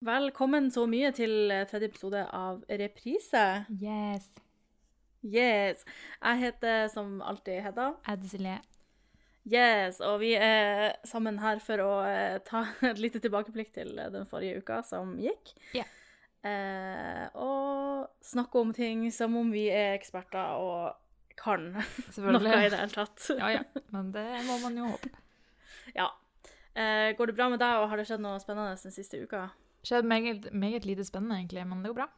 Velkommen så mye til eh, tredje episode av Reprise. Yes. Yes. Jeg heter som alltid Hedda. Ed Yes, og vi er sammen her for å eh, ta et lite tilbakeblikk til eh, den forrige uka som gikk. Ja. Eh, og snakke om ting som om vi er eksperter og kan noe i det hele tatt. Ja, ja. Men det må man jo håpe. Ja. Eh, går det bra med deg, og har det skjedd noe spennende den siste uka? Skjedd meget, meget lite spennende, egentlig, men det går bra.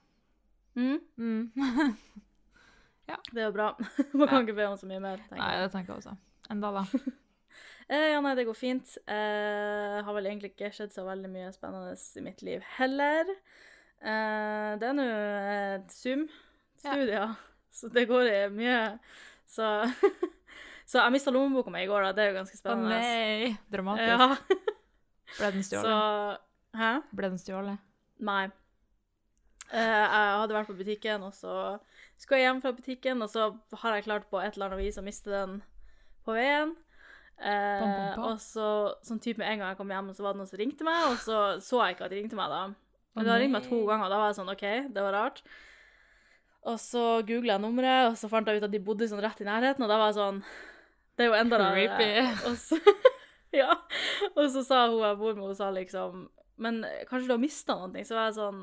Mm? Mm. Det er jo bra. Man kan Ja. ikke be om så mye mer. tenker Nei, det tenker jeg også. Enda da. Eh, ja, nei, det går fint. Eh, har vel egentlig ikke skjedd så veldig mye spennende i mitt liv heller. Eh, det er nå et Zoom-studier, så det går i mye. Så, så jeg mista lommeboka mi i går, da. Det er jo ganske Å nei! Dramatisk. Ja, Ble den stjålet? Hæ? Ble den stjålet? Nei. Eh, jeg hadde vært på butikken, og så skulle jeg hjem fra butikken, og så har jeg klart på et eller annet vis å miste den på veien. Eh, pom. og så, sånn type med en gang jeg kom hjem, så var det noen som ringte meg, og så så jeg ikke at de ringte meg da. Men de har ringt meg to ganger, og da var jeg sånn OK, det var rart. Og så googla jeg nummeret, og så fant jeg ut at de bodde sånn rett i nærheten, og da var jeg sånn Det er jo enda rarere. Creepy. Og så, ja. Og så sa hun jeg bor med, hun sa liksom Men kanskje du har mista noe? Så var jeg sånn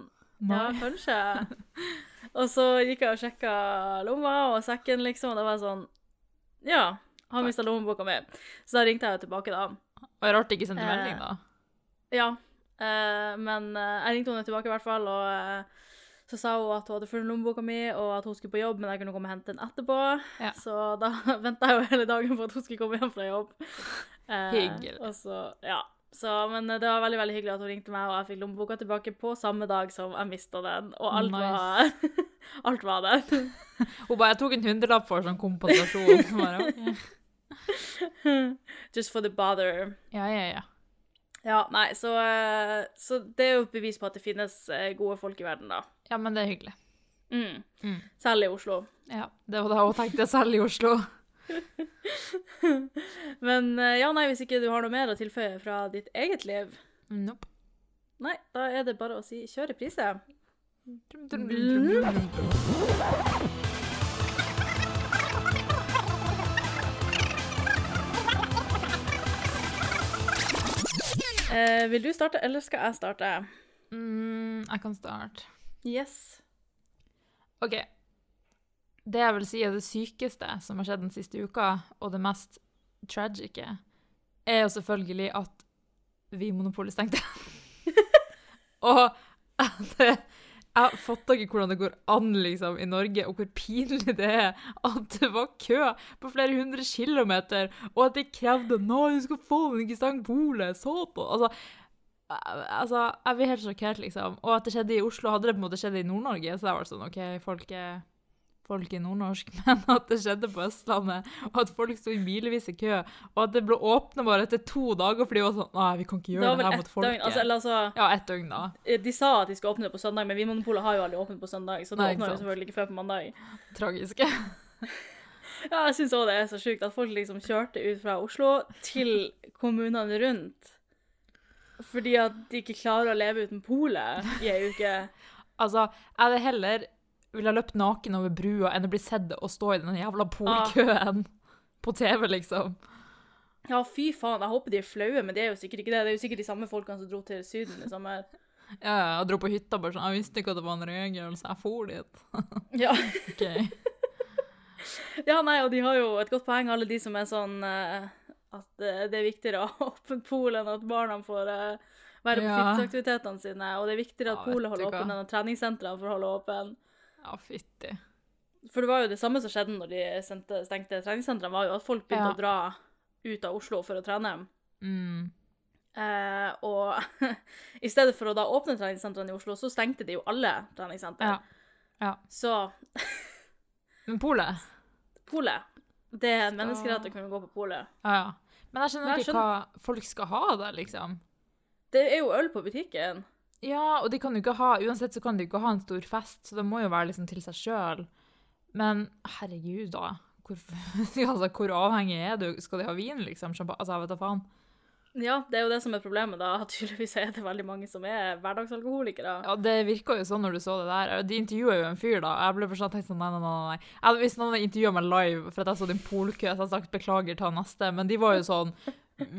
ja, kanskje. og så gikk jeg og sjekka lomma og sekken, liksom, og da var jeg sånn Ja, har mista lommeboka mi. Så da ringte jeg jo tilbake, da. Og det rart ikke sendte Eh, melding, da. Ja. Eh, men eh, jeg ringte henne tilbake, i hvert fall, og eh, så sa hun at hun hadde funnet lommeboka mi, og at hun skulle på jobb, men jeg kunne komme og hente den etterpå. Ja. Så da venta jeg jo hele dagen på at hun skulle komme hjem fra jobb. Eh, Hyggelig. Og så, ja. Så, men eh, det var veldig veldig hyggelig at hun ringte meg, og jeg fikk lommeboka tilbake på samme dag som jeg mista den. Og alt var Alt var der. Hun bare Jeg tok en hundrelapp for sånn kompensasjon. Bare, okay. Just for the bother. Ja, ja, ja. Ja, nei, så, eh, så det er jo et bevis på at det finnes eh, gode folk i verden, da. Ja, men det er hyggelig. Mm. Mm. Selv i Oslo. Ja, Det var det hun tenkte selv i Oslo. Men eh, ja, nei, hvis ikke du har noe mer å tilføye fra ditt eget liv, Nope. nei, da er det bare å si kjør reprise. Eh, vil du starte, eller skal jeg starte? Mm, jeg kan starte. Yes. OK. Det jeg vil si er det sykeste som har skjedd den siste uka, og det mest tragice, er jo selvfølgelig at vi i Monopolet stengte. og det, jeg fatter ikke hvordan det går an liksom, i Norge, og hvor pinlig det er at det var kø på flere hundre kilometer, og at de krevde 'Nå, du skal få den, ikke steng polet! på. Altså, altså, jeg blir helt sjokkert, liksom. Og at det skjedde i Oslo, hadde det på en måte skjedd i Nord-Norge, så det var sånn OK, folk er folk i nordnorsk, men at det skjedde på Østlandet, og at folk sto i milevis i kø, og at det ble åpna bare etter to dager fordi de var sånn Nei, vi kan ikke gjøre det, det, her mot folket. døgn. Altså, eller altså ja, ett døgn, da. eh, De sa at de skulle åpne det på søndag, men Vinmonopolet har jo aldri åpnet på søndag, så nå åpner de selvfølgelig ikke før på mandag. Tragiske. Ja, jeg syns òg det er så sjukt at folk liksom kjørte ut fra Oslo til kommunene rundt. Fordi at de ikke klarer å leve uten polet i ei uke. Altså, jeg hadde heller ville ha løpt naken over brua enn å bli sett og stå i den jævla polkøen på TV, liksom. Ja, fy faen, jeg håper de er flaue, men det er jo sikkert ikke det. Det er jo sikkert de samme folkene som dro til Syden i sommer. Ja, jeg dro på hytta bare sånn Jeg visste ikke at det var en regel, så jeg for dit. Ja. Ja, nei, og de har jo et godt poeng, alle de som er sånn uh, at uh, det er viktigere å ha åpent pol enn at barna får uh, være på Ja. fritidsaktivitetene sine, og det er viktigere at Ja, polet holder åpent enn at treningssentrene får holde åpen. Ja, fytti. For det var jo det samme som skjedde når de sendte, stengte treningssentrene, var jo at folk begynte Ja. å dra ut av Oslo for å trene. Mm. Eh, og i stedet for å da åpne treningssentrene i Oslo, så stengte de jo alle treningssentre. Ja. Ja. Så Men polet? polet Det er en menneskerett å kunne gå på polet. Ja, ja. Men jeg skjønner ikke hva folk skal ha der, liksom. Det er jo øl på butikken. Ja, og de kan jo ikke ha Uansett så kan de ikke ha en stor fest, så det må jo være liksom til seg sjøl. Men herregud, da. Hvor, altså, hvor avhengig er du? Skal de ha vin, liksom? Altså, jeg vet da faen. Ja, det er jo det som er problemet, da. Tydeligvis er det veldig mange som er hverdagsalkoholikere. Ja, det virka jo sånn når du så det der. De intervjua jo en fyr, da. Jeg ble forstått tenkt sånn, nei, nei, nei. nei. Jeg, hvis noen hadde intervjua meg live for at jeg så din polkø, så hadde jeg sagt beklager, ta neste. Men de var jo sånn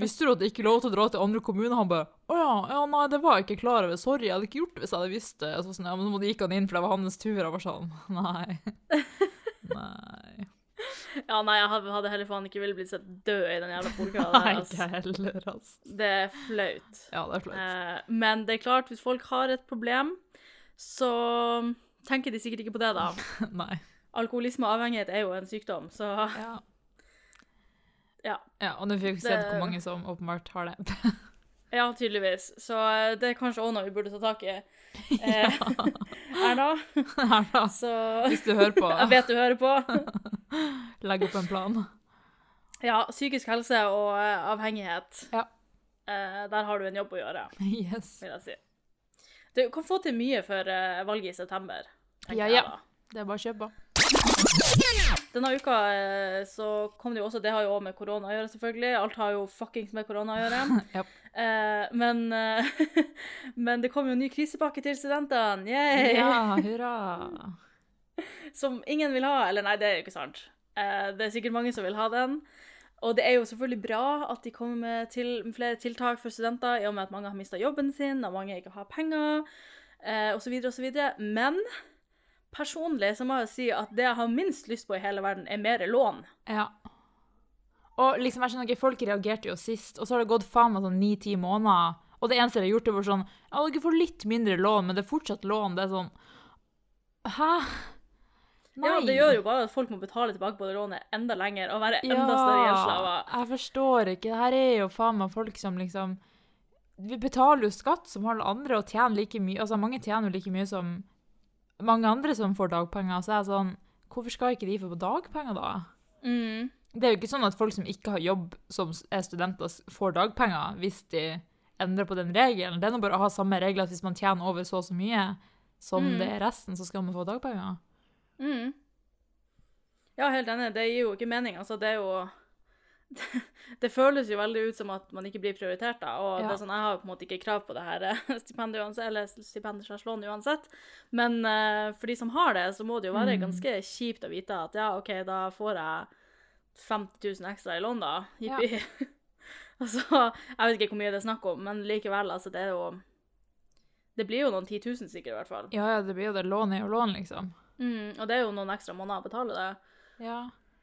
Visste du at det ikke er lov til å dra til andre kommuner? Han bare Å ja, ja, nei, det var jeg ikke klar over. Sorry, jeg hadde ikke gjort det hvis jeg hadde visst det. Så sånn, ja, men så gikk han inn, for det var hans tur. Jeg var sånn Nei. Nei. Ja, nei, jeg hadde heller faen ikke villet blitt sett død i den jævla polkøa Nei, ikke Altså. heller, altså. Det er flaut. Ja, det er flaut. Eh, men det er klart, hvis folk har et problem, så tenker de sikkert ikke på det, da. Nei. Alkoholisme og avhengighet er jo en sykdom, så Ja. Ja. ja og nå fikk vi sett Det- hvor mange som åpenbart har det. ja, tydeligvis. Så eh, det er kanskje også noe vi burde ta tak i. Eh, Erna, Erna. så Hvis du hører på, Jeg vet du hører på. legg opp en plan. Ja, psykisk helse og eh, avhengighet. Ja. Eh, der har du en jobb å gjøre, Yes. vil jeg si. Du kan få til mye før eh, valget i september. Ja, ja. Det er bare å kjøpe. Denne uka eh, så kom det jo også Det har jo også med korona å gjøre, selvfølgelig. Alt har jo fuckings med korona å gjøre. yep. Eh, men, eh, men det kom jo en ny krisepakke til studentene, yay! Ja, hurra. Som ingen vil ha. Eller nei, det er jo ikke sant. Eh, det er sikkert mange som vil ha den. Og det er jo selvfølgelig bra at de kommer med til, flere tiltak for studenter, i og med at mange har mista jobben sin, og mange ikke har penger, eh, osv., osv. Men personlig så må jeg si at det jeg har minst lyst på i hele verden, er mer lån. Ja. Og liksom, jeg skjønner ikke, folk reagerte jo sist, og så har det gått faen meg sånn ni-ti måneder, og det eneste de har gjort, er bare sånn Ja, dere får litt mindre lån, men det er fortsatt lån. Det er sånn Hæ? Nei. Ja, det gjør jo bare at folk må betale tilbake på det lånet enda lenger og være enda større gjeldsslaver. Jeg forstår ikke. Det her er jo faen meg folk som liksom Vi betaler jo skatt som alle andre og tjener like mye. Altså, mange tjener jo like mye som mange andre som får dagpenger. Så jeg er sånn Hvorfor skal ikke de få dagpenger, da? Mm. Det er jo ikke sånn at folk som ikke har jobb, som er studenter, får dagpenger hvis de endrer på den regelen. Det er nå bare å ha samme regler at hvis man tjener over så og så mye som Mm. det er resten, så skal man få dagpenger. Mm. Ja, helt enig. Det gir jo ikke mening. Altså, det er jo Det føles jo veldig ut som at man ikke blir prioritert, da. Og det Ja. sånn, jeg har på en måte ikke krav på det her eh, stipendet uansett, eller stipendet uansett. Men uh, for de som har det, så må det jo være Mm. ganske kjipt å vite at ja, OK, da får jeg 50 000 ekstra i lån, da. Ja. Altså, jeg vet ikke hvor mye det er snakk om, men likevel, altså, det er jo Det blir jo noen 10 000 sikkert, i hvert fall. Ja, ja, det blir jo det. Lån er jo lån, liksom. Mm, og det er jo noen ekstra måneder å betale det. Ja.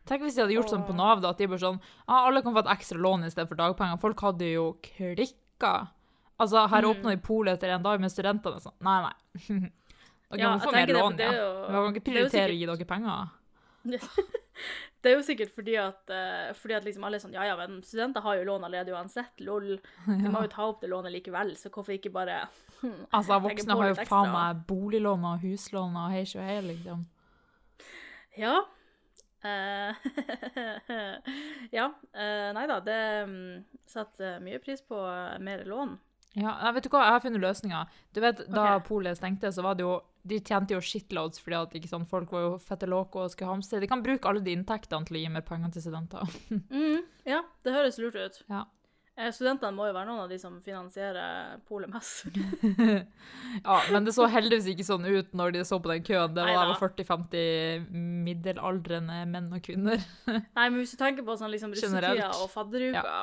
Tenk hvis de hadde gjort sånn på Nav, da, at de bare sånn ah, Alle kan få et ekstra lån i stedet for dagpenger. Folk hadde jo klikka. Altså, her Mm. åpna de polet etter en dag med studentene sånn. Nei, nei. Dere Ja, må få mer lån, det ja. Vi kan ikke er prioritere å gi dere penger. Det er jo sikkert fordi at, eh, fordi at liksom alle er sånn Ja, ja, men studenter har jo lån allerede uansett. Lol. De må jo ta opp det lånet likevel, så hvorfor ikke bare Altså, voksne har jo faen meg boliglån og huslån og hei og hei, liksom. Ja. Eh, ja. Uh, nei da, det um, setter mye pris på eh, mer lån. Ja, vet du hva, jeg har funnet løsninger. Du vet, Da okay. polet stengte, så var det jo De tjente jo shitloads fordi at ikke sant, folk var jo fette loco og skulle hamstre. De kan bruke alle de inntektene til å gi mer penger til studenter. Mm, ja, det høres lurt ut. Ja. Eh, studentene må jo være noen av de som finansierer polet mest. Ja, men det så heldigvis ikke sånn ut når de så på den køen. Det var, 40-50 middelaldrende menn og kvinner. Nei, men hvis du tenker på sånn liksom russetida og fadderuka,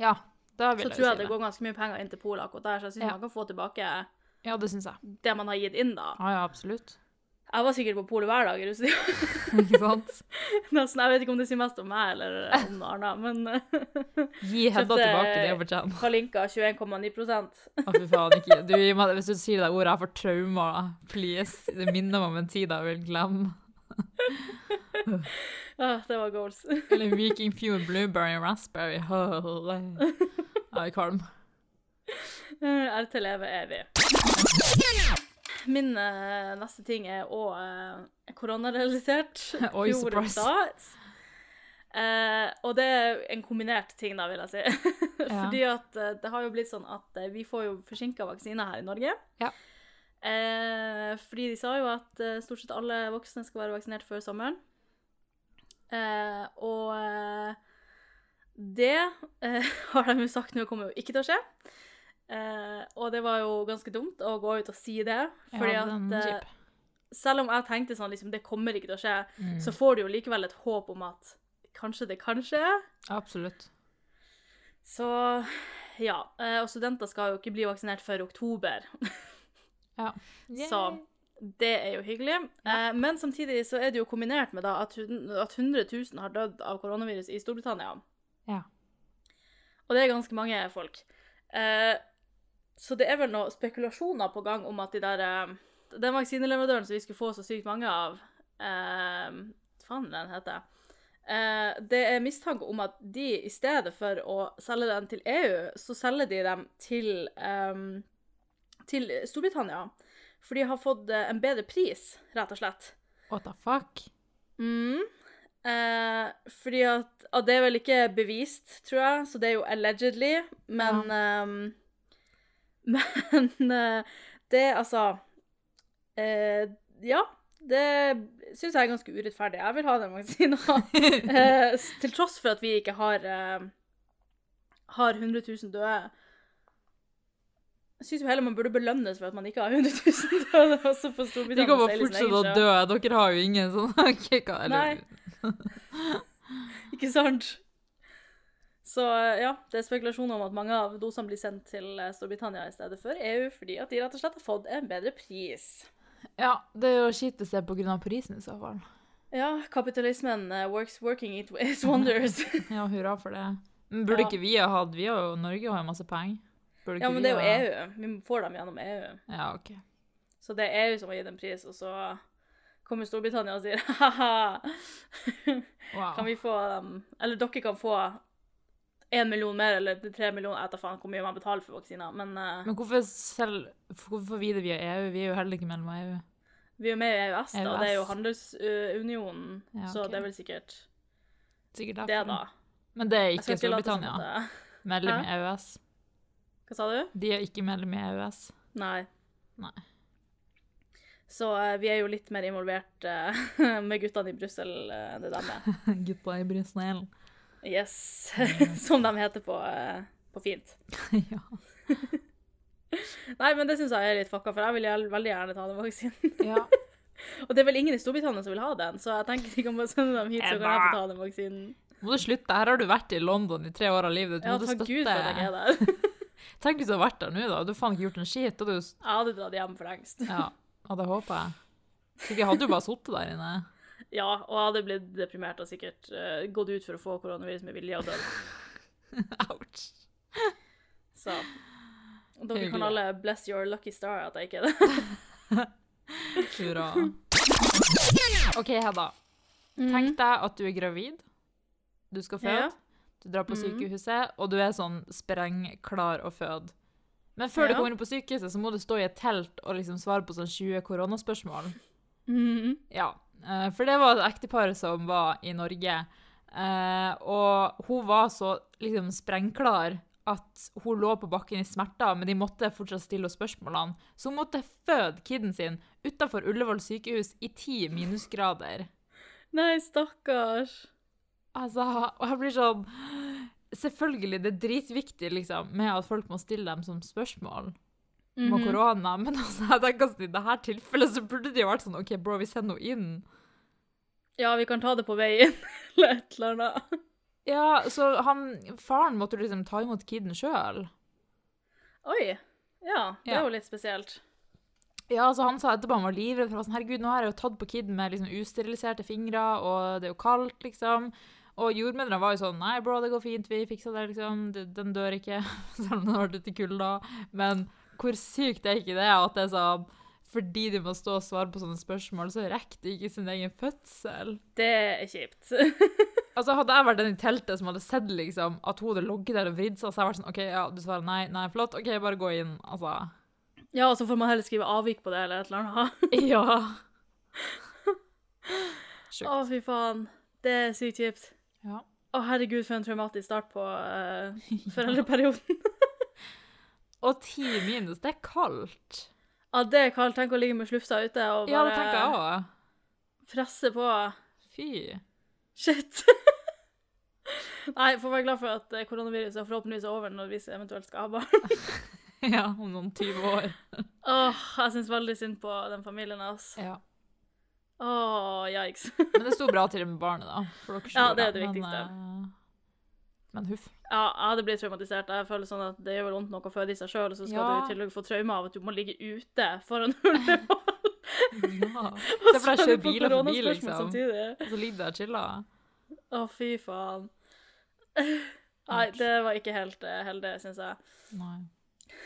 Ja, da vil så jeg tror jeg si det går ganske mye penger inn til polet akkurat der, så jeg syns Ja. man kan få tilbake Ja, det jeg. det man har gitt inn, da. Ja, ja, absolutt. Jeg var sikkert på polet hver dag i russetida. Ikke sant? Nesten. Jeg vet ikke om det sier mest om meg eller om noe annet, men Gi Hedda tilbake det hun fortjener. Kalinka 21,9 Å, fy faen. Ikke. Du, hvis du sier det ordet, jeg får traumer. Please. Det minner meg om en tid jeg vil glemme. ah, Det var goals. Eller Viking Fuel Blueberry Raspberry. Jeg er kvalm. RT leve evig. Min uh, neste ting er òg uh, koronarealisert. Oi, surprise. Eh, og det er en kombinert ting, da, vil jeg si. Fordi at eh, det har jo blitt sånn at eh, vi får jo forsinka vaksiner her i Norge. Ja. Eh, fordi de sa jo at eh, stort sett alle voksne skal være vaksinert før sommeren. Eh, og eh, det eh, har de jo sagt nå kommer jo ikke til å skje. Eh, og det var jo ganske dumt å gå ut og si det. Fordi ja, at eh, selv om jeg tenkte sånn liksom, det kommer ikke til å skje, Mm. så får du jo likevel et håp om at kanskje det kan skje. Absolutt. Så ja. Eh, og studenter skal jo ikke bli vaksinert før oktober. Ja. Så det er jo hyggelig. Eh, men samtidig så er det jo kombinert med da at, at 100 000 har dødd av koronavirus i Storbritannia. Ja. Og det er ganske mange folk. Eh, så det er vel noen spekulasjoner på gang om at de der eh, Den vaksineleverandøren som vi skulle få så sykt mange av eh, faen den heter? Eh, det er mistanke om at de i stedet for å selge den til EU, så selger de dem til, eh, til Storbritannia. For de har fått eh, en bedre pris, rett og slett. What the fuck? Mm. Eh, fordi at, at Det er vel ikke bevist, tror jeg, så det er jo allegedly. Men ehm, Men eh, det, altså eh, Ja. Det syns jeg er ganske urettferdig. Jeg vil ha den vaksina. eh, til tross for at vi ikke har har 100 000 døde. Jeg syns heller man burde belønnes for at man ikke har 100 000 døde. Også De Storbritannia. bare seile sin fortsette å dø. Dere har jo ingen sånn okay, hva- Ikke sant? Så ja, det er spekulasjoner om at mange av dosene blir sendt til eh, Storbritannia i stedet for EU, fordi at de rett og slett har fått en bedre pris. Ja, det er jo kjipt å se pga. prisen i så fall. Ja, kapitalismen eh, works working it is wonders. Ja, hurra for det. Men burde Ja. ikke vi ha hatt Vi har jo Norge har jo masse penger. Burde ja, men det er jo ha- EU. Vi får dem gjennom EU. Ja, OK. Så det er EU som har gitt en pris, og så kommer Storbritannia og sier ha-ha, Wow. kan vi få dem Eller dere kan få én million mer, eller tre millioner, jeg da faen hvor mye man betaler for vaksiner, men uh, Men hvorfor selv Hvorfor får vi det via EU? Vi er jo heller ikke mellom E EU. Vi er jo med i EØS, da. Det er jo handelsunionen, Ja, så det er vel sikkert Sikkert det, da. Men det er ikke Storbritannia. at det Medlem i EØS. Hva sa du? De er ikke medlem i EØS. Nei. Nei. Så uh, vi er jo litt mer involvert uh, med guttene i Brussel uh, enn det der med. Gutta i Brussel. Yes. Som de heter på, eh, på fint. ja. Nei, men det syns jeg er litt fucka, for jeg vil veldig gjerne ta den vaksinen. ja. Og det er vel ingen i Storbritannia som vil ha den, så jeg tenker de kan bare sende dem hit, så kan jeg få ta den vaksinen. Må du slutte? Her har du vært i London i tre år av livet ditt. Ja, takk Gud for at jeg er der. Tenk hvis du hadde vært der nå, da. Du faen ikke gjort en skit. Du Jeg hadde dratt hjem for lengst. Ja, og det håper jeg. Sikkert hadde du bare sittet der inne. Ja, og jeg hadde blitt deprimert og sikkert uh, gått ut for å få koronavirus med vilje og dødd. Ouch. Så dere Hyggelig. kan alle bless your lucky star at jeg ikke er det. Hurra. OK, Hedda. Tenk deg at du er gravid. Du skal føde. Ja. Du drar på Mhm. sykehuset, og du er sånn sprengklar å føde. Men før du kommer inn på sykehuset, så må du stå i et telt og liksom svare på sånn 20 koronaspørsmål. Mhm. Ja, for det var et ektepar som var i Norge, eh, og hun var så liksom sprengklar at hun lå på bakken i smerter, men de måtte fortsatt stille henne spørsmålene. Så hun måtte føde kiden sin utenfor Ullevål sykehus i 10 minusgrader. Nei, stakkars. Altså, og jeg blir sånn Selvfølgelig, det er dritviktig liksom, med at folk må stille dem som spørsmål om Mhm. korona, men altså, jeg tenker at i dette tilfellet så burde de jo vært sånn OK, bro, vi sender henne inn. Ja, vi kan ta det på vei inn, eller et eller annet. Ja, så han, faren måtte liksom ta imot kiden sjøl. Oi. Ja, det er jo litt spesielt. Ja, så han sa etterpå han var livredd, for sånn, herregud, nå har jeg jo tatt på kiden med liksom usteriliserte fingre, og det er jo kaldt, liksom. Og jordmødrene var jo sånn, nei, bro, det går fint, vi fikser det, liksom, den dør ikke, selv om den har vært ute i kulda. Men hvor sykt er ikke det at det er sånn, fordi de må stå og svare på sånne spørsmål, så rekker de ikke sin egen fødsel. Det er kjipt. Altså, hadde jeg vært den i teltet som hadde sett liksom, at hun hadde ligget der og vridd seg, så hadde jeg vært sånn, ok, ja, du svarer nei, nei, flott, ok, bare gå inn, altså. ja, og så får man heller skrive avvik på det, eller et eller annet. Ja. Sjukt. Å, fy faen. Det er sykt kjipt. Ja. Å, herregud, for en traumatisk start på uh, foreldreperioden. Og ti minus, det er kaldt. Ja, det er kaldt. Tenk å ligge med slufsa ute og bare Ja, det tenker jeg òg. også. fresse på. Fy. Shit. Nei, får være glad for at eh, koronaviruset forhåpentligvis er over når vi eventuelt skal ha barn. Ja, om noen 20 år. Åh, jeg syns veldig synd på den familien. Altså. Ja. Åh, yikes. Men det sto bra til med barnet, da. For dere Ja, det er det men, viktigste. eh, Men huff. Ja, jeg hadde blitt traumatisert. Jeg føler sånn at Det gjør vel vondt nok å føde i seg sjøl, og så skal Ja. du i tillegg få traume av at du må ligge ute foran hullet. Ja. Se for deg å bil biler forbi, liksom. Samtidig. Og så ligger du der og chiller. Å, fy faen. Nei, det var ikke helt uh, heldig, syns jeg. Nei.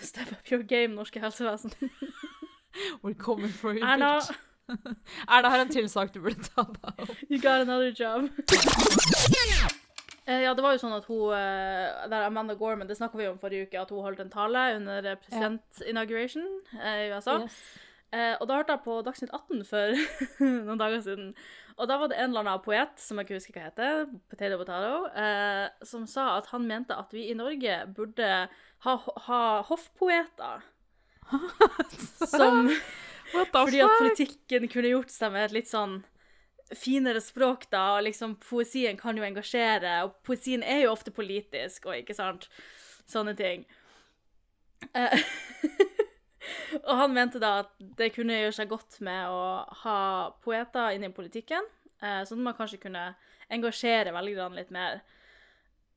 Step up your game, norske helsevesen. We're coming for you, Erna, bitch. Erna har en til sak du burde ta deg av. you got another job. Eh, ja, det var jo sånn at hun eh, der Amanda Gorman, det snakka vi om forrige uke, at hun holdt en tale under president-inauguration eh, i USA. Yes. Og da hørte jeg på Dagsnytt 18 for noen dager siden. Og da var det en eller annen poet, som jeg ikke husker hva heter, potato potato, eh, som sa at han mente at vi i Norge burde ha, ha hoffpoeter. som Fordi at politikken kunne gjort seg med et litt sånn finere språk, da, og liksom poesien kan jo engasjere, og poesien er jo ofte politisk, og ikke sant, sånne ting. Eh, og han mente da at det kunne gjøre seg godt med å ha poeter inn i politikken, eh, sånn at man kanskje kunne engasjere velgerne litt mer.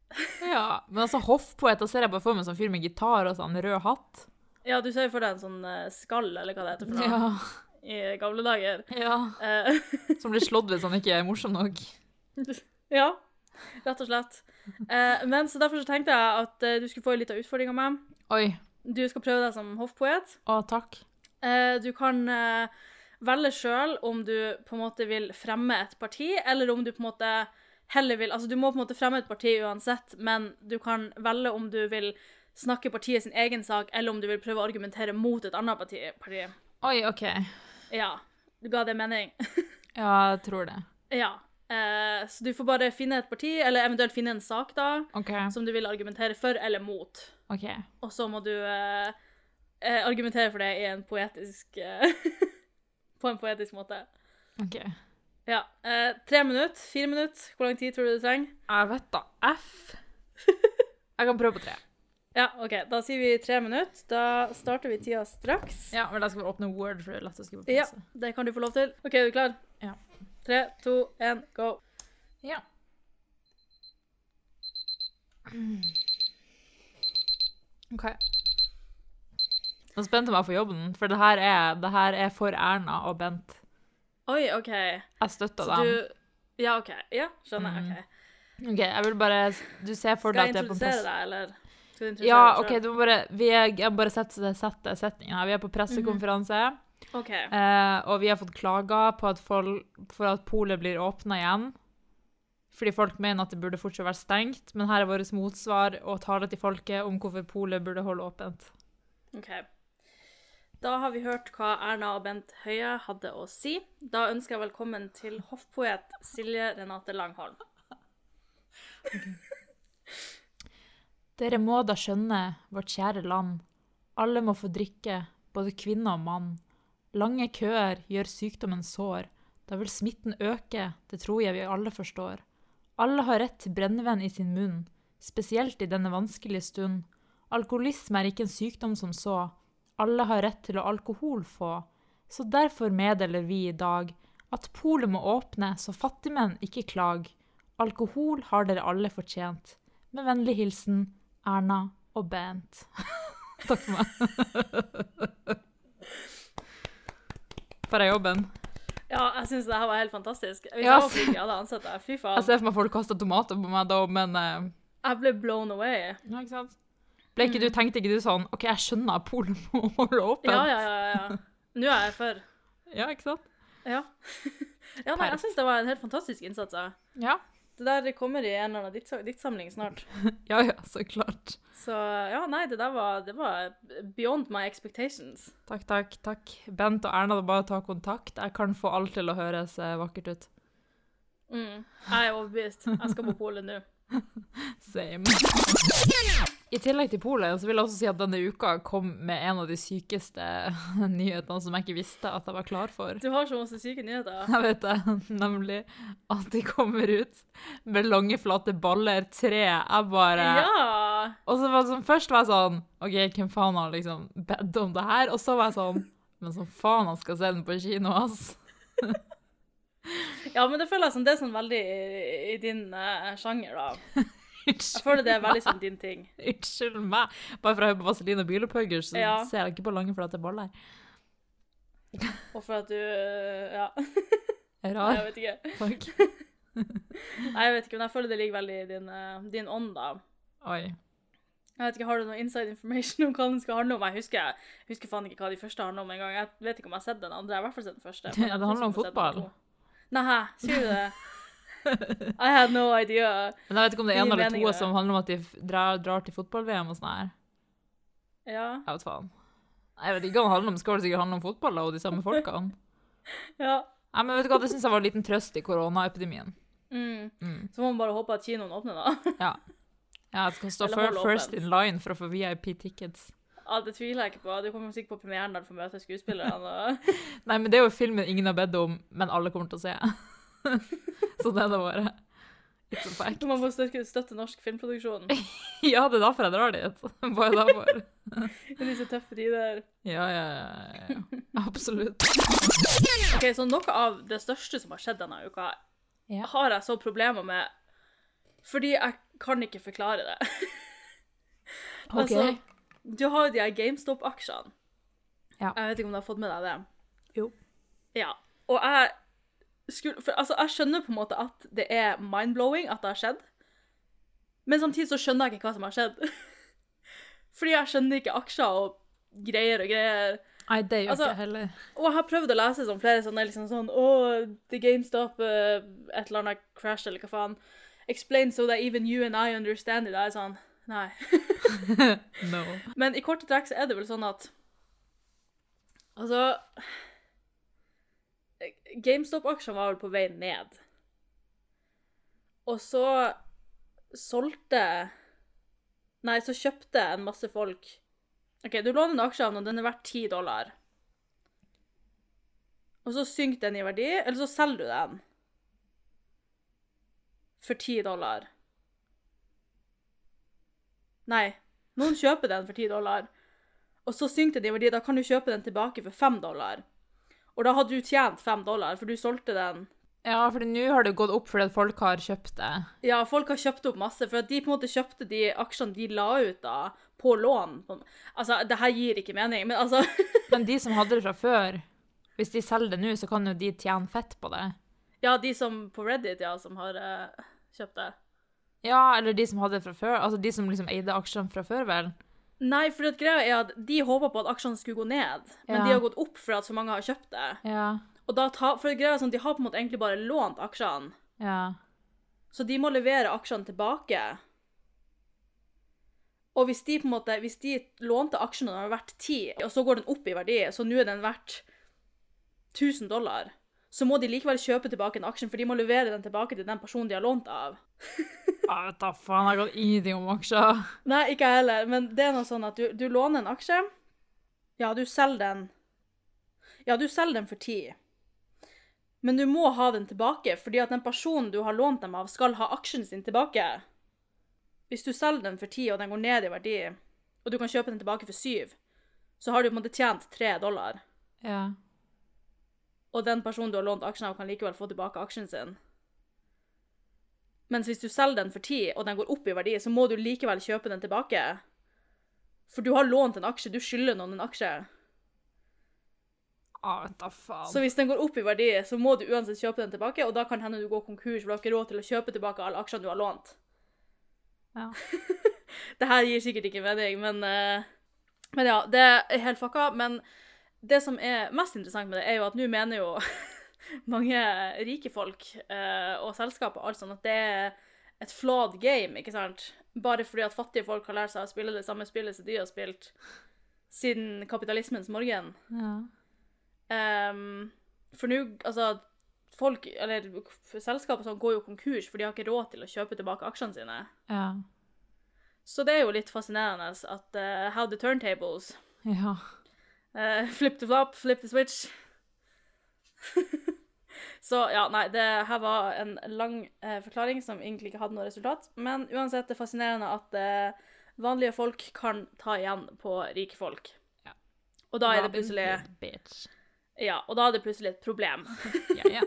Ja, men altså hoffpoeter ser jeg bare for meg som fyr med gitar og sånn rød hatt. Ja, du ser jo for deg en sånn eh, skall, eller hva det heter for noe, Ja. I gamle dager. ja. Eh, Som blir slått hvis han ikke er morsom nok. Ja, rett og slett. Eh, men så derfor så tenkte jeg at eh, du skulle få en liten utfordring av meg. Oi. Du skal prøve deg som hoffpoet. Å, takk. Du kan velge sjøl om du på en måte vil fremme et parti, eller om du på en måte heller vil Altså, du må på en måte fremme et parti uansett, men du kan velge om du vil snakke partiet sin egen sak, eller om du vil prøve å argumentere mot et annet parti. parti. Oi, OK. Ja. Ga det mening? Ja, jeg tror det. ja. Eh, så du får bare finne et parti, eller eventuelt finne en sak, da. okay. som du vil argumentere for eller mot. Okay. Og så må du eh, eh, argumentere for det i en poetisk eh, På en poetisk måte. ok. Ja. Eh, tre minutter? Fire minutter? Hvor lang tid tror du du trenger? Jeg vet da. F. Jeg kan prøve på tre. Ja, OK. Da sier vi tre minutter. Da starter vi tida straks. Ja, men da skal vi åpne Word, for det er lett å skrive på Ja. Det kan du få lov til. OK, er du klar? Ja. Tre, to, én, go. Ja. OK. Nå spente jeg meg for jobben, for det her er, det her er for Erna og Bent. Oi, OK. Jeg støtter Så dem. du Ja, OK. Ja, skjønner. Mm. OK. OK, jeg vil bare Du ser for deg at det er på plass. Skal jeg introdusere deg, eller? Ja, OK, du må bare Vi er, jeg bare sette, sette setningen her. Vi er på pressekonferanse, OK. eh, og vi har fått klager på at folk, for at polet blir åpna igjen. Fordi folk mener at det burde fortsatt være stengt, men her er vårt motsvar og tale til folket om hvorfor polet burde holde åpent. Ok. Da har vi hørt hva Erna og Bent Høie hadde å si. Da ønsker jeg velkommen til hoffpoet Silje Renate Langholm. Dere må da skjønne, vårt kjære land, alle må få drikke, både kvinne og mann. Lange køer gjør sykdommen sår, da vil smitten øke, det tror jeg vi alle forstår. Alle har rett til brennevin i sin munn, spesielt i denne vanskelige stund. Alkoholisme er ikke en sykdom som så, alle har rett til å alkohol få. Så derfor meddeler vi i dag at polet må åpne, så fattigmenn ikke klag. Alkohol har dere alle fortjent. Med vennlig hilsen Erna og Bent. Takk for meg. Får jeg jobben? Ja, jeg syns det her var helt fantastisk. Hvis yes. jeg flink, hadde ansatt deg. Fy faen. Jeg ser for meg folk kaster tomater på meg da, men uh... Jeg ble blown away. Ja, ikke sant? Ble ikke du, tenkte ikke du sånn OK, jeg skjønner at polet må holde åpent. Ja, ja, ja. ja. Nå er jeg for. Ja, ikke sant? Ja. ja nei, jeg syns det var en helt fantastisk innsats. jeg. Ja. Det der kommer i en eller annen dikt- diktsamling snart. Ja, ja, så klart. Så ja, nei, det der var, det var beyond my expectations. Takk, takk, takk. Bent og Erna, det er bare å ta kontakt. Jeg kan få alt til å høres eh, vakkert ut. Mm. Jeg er overbevist. Jeg skal på polet nå. Same. I tillegg til Polen så vil jeg også si at denne uka kom med en av de sykeste nyhetene som jeg ikke visste at jeg var klar for. Du har så masse syke nyheter. Jeg vet det, nemlig at de kommer ut med lange, flate baller, tre. Jeg bare Ja! Og så var det sånn, først var jeg sånn OK, hvem faen har liksom bedt om det her? Og så var jeg sånn Men som faen han skal se den på kino, ass. Ja, men det føler jeg som det er sånn veldig i, i din uh, sjanger, da. Jeg føler det er veldig sånn din ting. Unnskyld meg. Bare for å høre på Vazelina Bilopphugger, så Ja. ser jeg ikke på lange, flate baller. Og for at du eh, Ja, rar. jeg vet ikke. Takk. Nei, jeg vet ikke, men jeg føler det ligger veldig i din, eh, din ånd, da. Oi. Jeg vet ikke, Har du noe inside information om hva den skal handle om? Jeg husker, jeg husker faen ikke hva de første handler om engang. Jeg vet ikke om jeg har sett den andre. Jeg har i hvert fall sett den første. Ja, det handler om fotball. Nei, sier du det? I had no idea. Men jeg vet ikke om det er en eller to som handler om at de drar, drar til fotball-VM og sånn her. Ja. Jeg vet faen. Jeg vet ikke om det handler om, skal det sikkert handle om fotball og de samme folkene. ja. Nei, men vet du hva, det synes jeg var en liten trøst i koronaepidemien. Mm. Mm. Så må man bare håpe at kinoen åpner, da. Ja. Ja, jeg skal stå first in line for å få VIP-tickets. Ja, det tviler jeg ikke på. Du kommer sikkert på premieren der du får møte skuespillerne. og- Nei, men det er jo filmen ingen har bedt om, men alle kommer til å se. Så det er det bare. It's a fact. Man må støtte, støtte norsk filmproduksjon Ja, det er derfor jeg drar dit. Bare derfor. i disse tøffe tider. Ja, ja, ja, ja. Absolutt. Ok, Så noe av det største som har skjedd denne uka, Ja. har jeg så problemer med fordi jeg kan ikke forklare det. Altså, du har jo de her GameStop-aksjene. Ja. Jeg vet ikke om du har fått med deg det? Jo. Ja. Og jeg skulle For altså, jeg skjønner på en måte at det er mind-blowing at det har skjedd, men samtidig så skjønner jeg ikke hva som har skjedd. Fordi jeg skjønner ikke aksjer og greier og greier. Nei, det gjør Altså- ikke heller. Og jeg har prøvd å lese sånn flere sånne liksom sånn Å, The GameStop, uh, et eller annet crash, eller hva faen. Explain so that even you and I understand it. Jeg er sånn Nei. No. Men i korte trekk så er det vel sånn at Altså GameStop-aksjene var vel på vei ned. Og så solgte Nei, så kjøpte en masse folk OK, du låner en aksje av noen, den er verdt 10 dollar. Og så synker den i verdi, eller så selger du den for 10 dollar. Nei, noen kjøper den for 10 dollar, og så synker den i verdi. Da kan du kjøpe den tilbake for 5 dollar. Og da hadde du tjent 5 dollar, for du solgte den. Ja, for nå har det gått opp fordi folk har kjøpt det. Ja, folk har kjøpt opp masse, for de på en måte kjøpte de aksjene de la ut da, på lån. Altså, det her gir ikke mening, men altså Men de som hadde det fra før, hvis de selger det nå, så kan jo de tjene fett på det. Ja, de som på Reddit, ja, som har uh, kjøpt det. Ja, eller de som hadde det fra før. Altså de som liksom eide aksjene fra før, vel. Nei, for at greia er at de håpa på at aksjene skulle gå ned, men Ja. de har gått opp for at så mange har kjøpt det. Ja. Og da ta, for greia er sånn, De har på en måte egentlig bare lånt aksjene, Ja. så de må levere aksjene tilbake. Og hvis de på en måte, hvis de lånte aksjene når den var verdt 10, og så går den opp i verdi, så nå er den verdt 1000 dollar, så må de likevel kjøpe tilbake den aksjen, for de må levere den tilbake til den personen de har lånt av. Jeg vet da faen, jeg kan ingenting om aksjer. Nei, ikke jeg heller, men det er noe sånn at du, du låner en aksje. Ja, du selger den. Ja, du selger den for 10. Men du må ha den tilbake, fordi at den personen du har lånt dem av, skal ha aksjen sin tilbake. Hvis du selger den for 10, og den går ned i verdi, og du kan kjøpe den tilbake for 7, så har du på en måte tjent 3 dollar. Ja. Og den personen du har lånt aksjen av, kan likevel få tilbake aksjen sin. Mens hvis du selger den for 10, og den går opp i verdi, så må du likevel kjøpe den tilbake. For du har lånt en aksje, du skylder noen en aksje. Ah, da faen. Så hvis den går opp i verdi, så må du uansett kjøpe den tilbake, og da kan hende du går konkurs, for du har ikke råd til å kjøpe tilbake alle aksjene du har lånt. Ja. det her gir sikkert ikke mening, men, eh, men ja, det er helt fucka. Men det som er mest interessant med det, er jo at nå mener jo mange rike folk uh, og selskap og alt sånn at det er et flawed game, ikke sant? Bare fordi at fattige folk har lært seg å spille det samme spillet som de har spilt siden kapitalismens morgen. ja. Um, for nå, altså folk, eller selskaper sånn, går jo konkurs, for de har ikke råd til å kjøpe tilbake aksjene sine. Ja. Så det er jo litt fascinerende at uh, how the turntables Ja. Uh, flip the flop, flip the switch. Så ja, nei, det her var en lang eh, forklaring som egentlig ikke hadde noe resultat. Men uansett, det er fascinerende at eh, vanlige folk kan ta igjen på rike folk. Ja. Og da er det plutselig bitch. Ja, og da er det plutselig et problem. Ja, ja.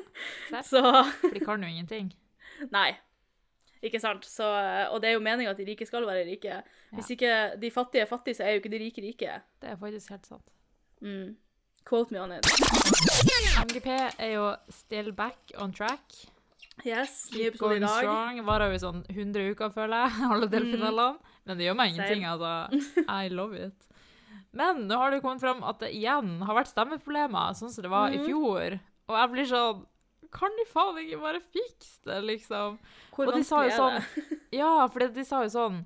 Så for de kan jo ingenting. Nei. Ikke sant? Så, eh, og det er jo meninga at de rike skal være rike. Hvis ikke de fattige er fattige, så er jo ikke de rike rike. Det er faktisk helt sant. Mm. Quote me on it. MGP er jo still back on track. Yes, ny episode i dag. strong. Varer jo sånn 100 uker, føler jeg, alle delfinalene. Men det gjør meg ingenting, altså. I love it. Men nå har det kommet fram at det igjen har vært stemmeproblemer, sånn som det var i Mhm. fjor. Og jeg blir sånn Kan de faen ikke bare fikse det, liksom? Hvor Og de sa jo vanskelig er det? Ja, for de sa jo sånn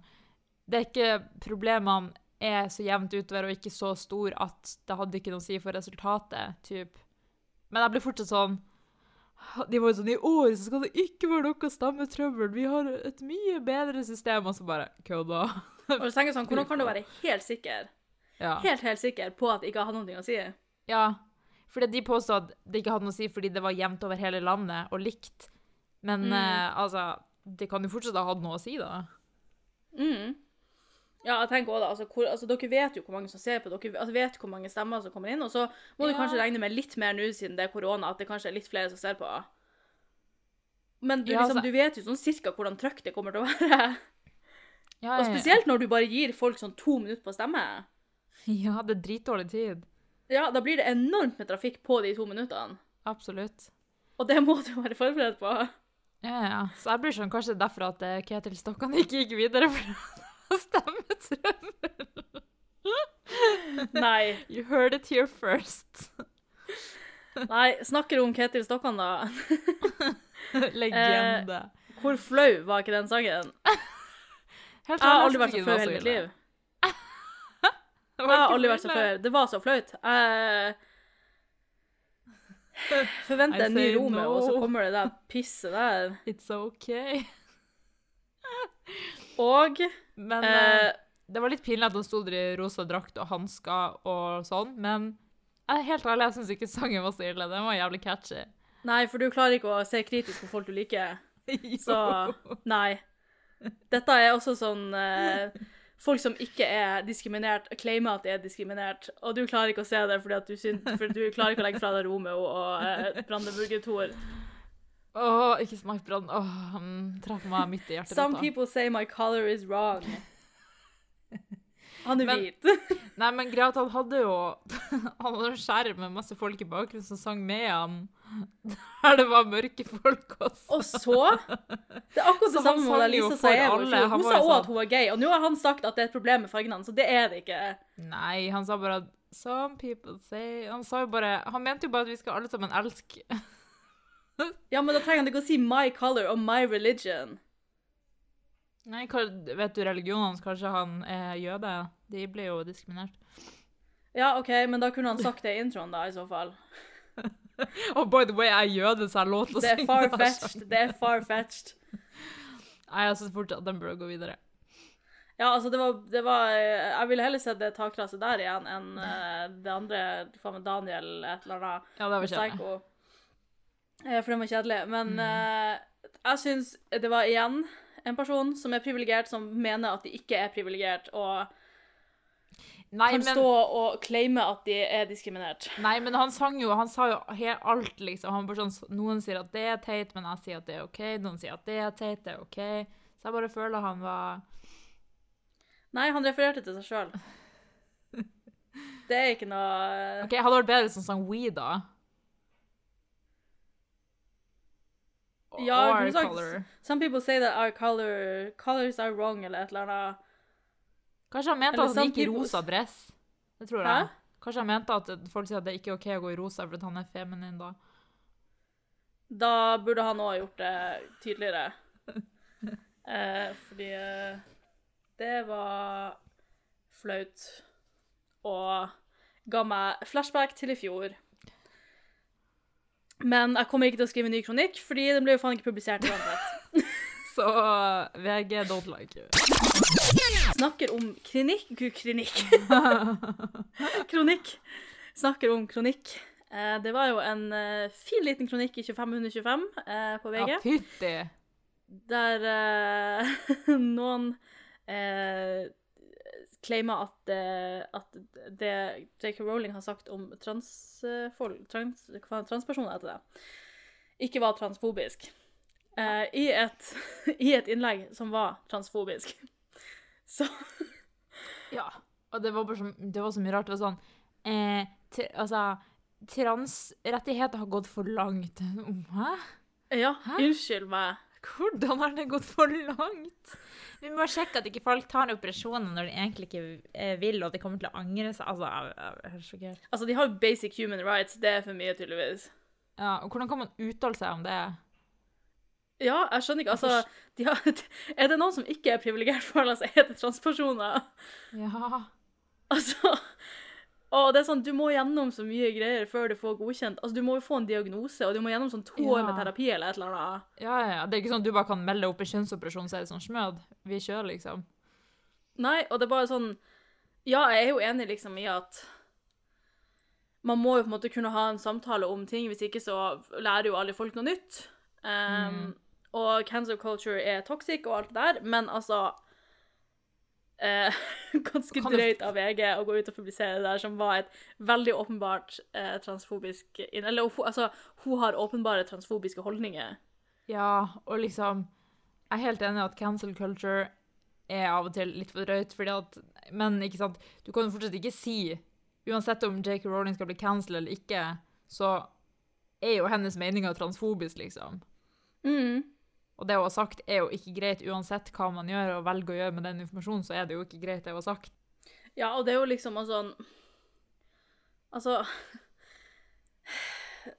Det er ikke problemene er så jevnt utover og ikke så stor at det hadde ikke noe å si for resultatet, typ. Men jeg blir fortsatt sånn De var jo sånn I år så skal det ikke være noe stammetrøbbel. Vi har et mye bedre system. Og så bare Kødda. Og så tenker jeg sånn, Hvordan kan du være helt sikker Ja. helt, helt sikker på at det ikke hadde noe å si? ja. Fordi de påstod at det ikke hadde noe å si fordi det var jevnt over hele landet og likt. Men Mm. eh, altså Det kan jo fortsatt ha hatt noe å si, da. Mm. Ja, jeg tenker også da, altså, hvor, altså, Dere vet jo hvor mange som ser på, dere altså, vet hvor mange stemmer som kommer inn. Og så må du kanskje regne med litt mer nå siden det er korona, at det kanskje er litt flere som ser på. Men du, Ja, liksom, altså- du vet jo sånn cirka hvordan trøkk det kommer til å være. Ja, Og spesielt når du bare gir folk sånn to minutter på å stemme. Ja, det er dritdårlig tid. Ja, Da blir det enormt med trafikk på de to minuttene. Absolutt. Og det må du være forberedt på. Ja, ja. Så jeg blir sånn, kanskje er derfor at eh, Ketil Stokkan ikke gikk videre, for det var. Nei. You heard it here first. Nei, snakker om Ketil Stokkan, da. Legende. Hvor flau var ikke den sangen? Helt Jeg har aldri vært så flau i hele var mitt liv. Jeg har aldri vært så flau. Det var så flaut. Jeg forventer I en ny say no. og så kommer det der pisset der. It's okay. Og Men eh, eh, det var litt pinlig at han sto der i rosa drakt og hansker og sånn, men helt ærlig, jeg syns ikke sangen var så ille. Den var jævlig catchy. Nei, for du klarer ikke å se kritisk på folk du liker. Så nei. Dette er også sånn eh, Folk som ikke er diskriminert, claimer at de er diskriminert, og du klarer ikke å se det fordi at du, syns, for du klarer ikke å legge fra deg Romeo og uh, Brandenburger Tor. Åh, ikke smak brann. Åh, han traff meg midt i hjertet. Some people say my color is wrong. Han er Men- hvit. Nei, men greia at han hadde jo Han hadde en skjerm med masse folk i bakgrunnen som sang med han. Der det var mørke folk også. Og så Det er akkurat det samme med Lisa sa. Saevo. Hun sa òg sånn- at hun var gay, og nå har han sagt at det er et problem med fargene hans, så det er det ikke. Nei, han sa bare at Some people say Han sa jo bare Han mente jo bare at vi skal alle sammen elske Ja, men da trenger han ikke å si 'my color' og 'my religion'. Nei, hva, vet du religionen hans? Kanskje han er jøde? De ble jo diskriminert. Ja, OK, men da kunne han sagt det i introen, da, i så fall. Og by the way, jeg er jøde, så jeg har lov til å Det er synge far-fetched. Det er far-fetched. Nei, jeg syns fortsatt at den burde gå videre. Ja, altså, det var, det var Jeg ville heller sett det takraset der igjen enn uh, det andre, faen meg Daniel et eller annet. Ja, det var kjedelig. Eh, For den var kjedelig. Men Mm. uh, jeg syns det var igjen en person som er privilegert, som mener at de ikke er privilegert, og Nei, kan men, stå og claime at de er diskriminert. nei, men han sang jo Han sa jo helt alt, liksom. Han sånn, Noen sier at det er teit, men jeg sier at det er OK. Noen sier at det er teit, det er OK. Så jeg bare føler han var Nei, han refererte til seg sjøl. Det er ikke noe OK, hadde det vært bedre han sang We, da. Ja, Or sagt- Color. Some people say that our color, colors are wrong, eller et eller annet. Kanskje han mente at han gikk i rosa dress. Det tror Hæ? Kanskje han mente at folk sier at det ikke er OK å gå i rosa fordi han er feminin da. Da burde han òg gjort det tydeligere. Eh, fordi eh, det var flaut. Og ga meg flashback til i fjor. Men jeg kommer ikke til å skrive en ny kronikk, fordi den ble jo faen ikke publisert uansett. Så VG don't like you. Snakker om klinikk Klinikk. kronikk. Snakker om kronikk. Eh, det var jo en eh, fin liten kronikk i 2525 eh, på VG. Ja, fytti. der noen eh, claimer at, eh, at det J.K. Rowling har sagt om transfolk, trans, transpersoner etter det, ikke var transfobisk. Uh, i, et, I et innlegg som var transfobisk. Så Ja. Og det var så, det var så mye rart. Det var sånn eh, tr Altså, transrettigheter har gått for langt. Hæ? ja, Hæ? unnskyld meg. Hvordan har det gått for langt? Vi må sjekke at ikke folk tar operasjoner når de egentlig ikke eh, vil, og de kommer til å angre seg. Altså, jeg, jeg er. Altså, de har jo basic human rights. Det er for mye, tydeligvis. Ja, og hvordan kan man uttale seg om det? Ja, jeg skjønner ikke. Altså, de har, er det noen som ikke er privilegert for å hete transpersoner? Ja. Altså Og det er sånn, Du må gjennom så mye greier før du får godkjent. Altså, Du må jo få en diagnose, og du må gjennom sånn to år Ja. med terapi eller et eller annet. Ja, ja, ja. Det er ikke sånn at du bare kan melde opp en kjønnsoperasjon, så er det sånn smød. Vi kjører, liksom. Nei, og det er bare sånn Ja, jeg er jo enig liksom i at man må jo på en måte kunne ha en samtale om ting, hvis ikke så lærer jo alle folk noe nytt. Um, Og cancer culture er toxic og alt det der, men altså eh, Ganske drøyt av VG å gå ut og publisere det der, som var et veldig åpenbart eh, transfobisk Eller altså, hun har åpenbare transfobiske holdninger. Ja, og liksom Jeg er helt enig i at cancel culture er av og til litt for drøyt, fordi at Men ikke sant, du kan jo fortsatt ikke si Uansett om J.K. Rowling skal bli cancelled eller ikke, så er jo hennes meninger transfobisk, liksom. Mm. Og det hun har sagt, er jo ikke greit uansett hva man gjør og velger å gjøre med den informasjonen, så er det jo ikke greit, det hun har sagt. Ja, og det er jo liksom altså Altså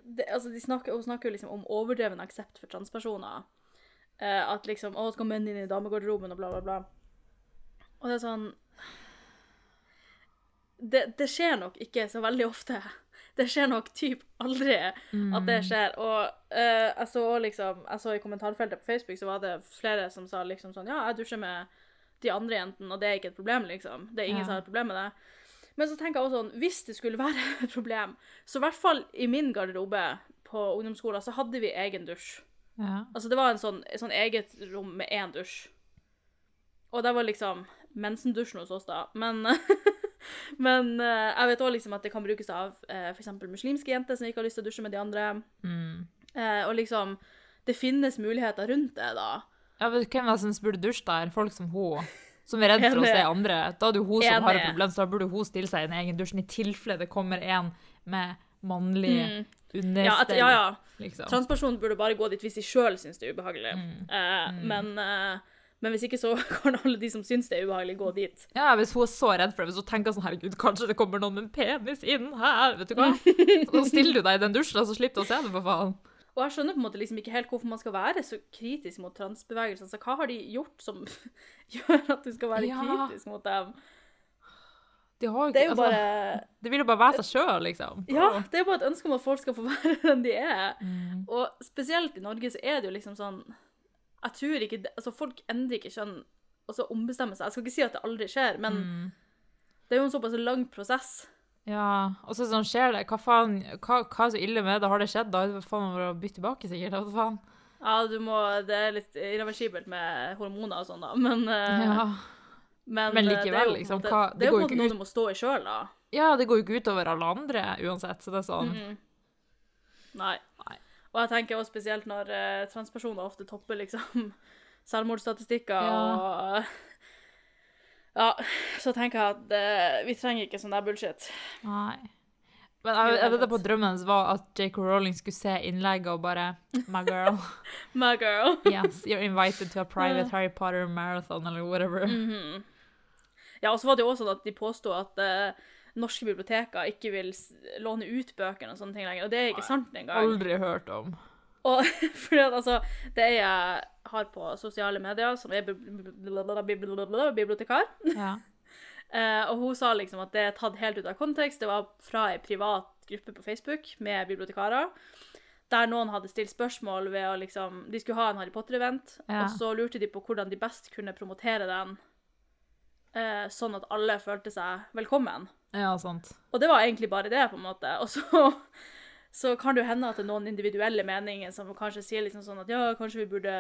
det, altså snakker, Hun snakker jo liksom om overdreven aksept for transpersoner. Eh, at liksom Å, skal menn inn i damegarderoben og bla, bla, bla. Og det er sånn det, det skjer nok ikke så veldig ofte. Det skjer nok typ aldri at det skjer. Og uh, jeg så liksom Jeg så i kommentarfeltet på Facebook så var det flere som sa liksom sånn Ja, jeg dusjer med de andre jentene, og det er ikke et problem, liksom. Det er ingen Ja. som har et problem med det. Men så tenker jeg også sånn, hvis det skulle være et problem, så i hvert fall i min garderobe på ungdomsskolen, så hadde vi egen dusj. Ja. Altså det var en sånn, sånn eget rom med én dusj. Og det var liksom mensendusjen hos oss, da. Men, men uh, jeg vet òg liksom at det kan brukes av uh, f.eks. muslimske jenter som ikke har lyst til å dusje med de andre. Mm. Uh, og liksom Det finnes muligheter rundt det, da. Ja, men Hvem hvem jeg som burde dusje der? Folk som hun. Som er redd for å se andre. Da er det hun som har et problem, så da burde hun stille seg i en egen dusj i tilfelle det kommer en med mannlig Mm. understell. Ja, at, ja, ja. Liksom. Transpersonen burde bare gå dit hvis de sjøl syns det er ubehagelig. Mm. Eh, Men, eh, men hvis ikke, så kan alle de som syns det er ubehagelig, gå dit. Ja, Hvis hun er så redd for det, hvis hun tenker sånn herregud, kanskje det kommer noen med en penis inn her, vet du hva? Så stiller du deg i den dusjen, og så slipper du å se det, for faen. Og jeg skjønner på en måte liksom ikke helt hvorfor man skal være så kritisk mot transbevegelsen. Så hva har de gjort som gjør at du skal være Ja. kritisk mot dem? De har Det er jo altså, bare De vil jo bare være seg sjøl, liksom. Ja, det er jo bare et ønske om at folk skal få være den de er. Mm. Og spesielt i Norge så er det jo liksom sånn Jeg tror ikke Altså, folk endrer ikke kjønn og så ombestemmer seg. Jeg skal ikke si at det aldri skjer, men Mm. det er jo en såpass lang prosess. Ja, og så sånn skjer det. Hva faen, hva, hva er så ille med det? Har det skjedd? Da er det faen bare å bytte tilbake, sikkert. Hva faen? Ja, du må Det er litt irreversibelt med hormoner og sånn, da, men eh, Ja. Men, Men eh, likevel, det liksom, hva- det Det er jo på en måte noe ut- du må stå i sjøl, da. ja, det går jo ikke utover alle andre uansett, så det er sånn Mhm. Nei. Nei. Og jeg tenker også spesielt når eh, transpersoner ofte topper liksom selvmordsstatistikker Ja. og Ja, så tenker jeg at eh, vi trenger ikke sånn der bullshit. Nei. Men jeg, jeg vet at på drømmen hennes var at J.K. Rowling skulle se innlegget og bare My girl, My girl. yes, you're invited to a private Harry Potter marathon, eller whatever. Mhm. Ja, og så var det jo også sånn at de påsto at eh, norske biblioteker ikke vil låne ut bøkene og sånne ting lenger, og det er ikke sant engang. Aldri hørt om. Og fordi at altså, det jeg har på sosiale medier, som er bib- bib- bib- bibliotekar, Ja. eh, og hun sa liksom at det er tatt helt ut av kontekst, det var fra en privat gruppe på Facebook med bibliotekarer, der noen hadde stilt spørsmål ved å liksom De skulle ha en Harry Potter-event, Ja. og så lurte de på hvordan de best kunne promotere den, eh, sånn at alle følte seg velkommen. Ja, sant. Og det var egentlig bare det, på en måte. Og så, så kan det jo hende at det er noen individuelle meninger som kanskje sier liksom sånn at ja, kanskje vi burde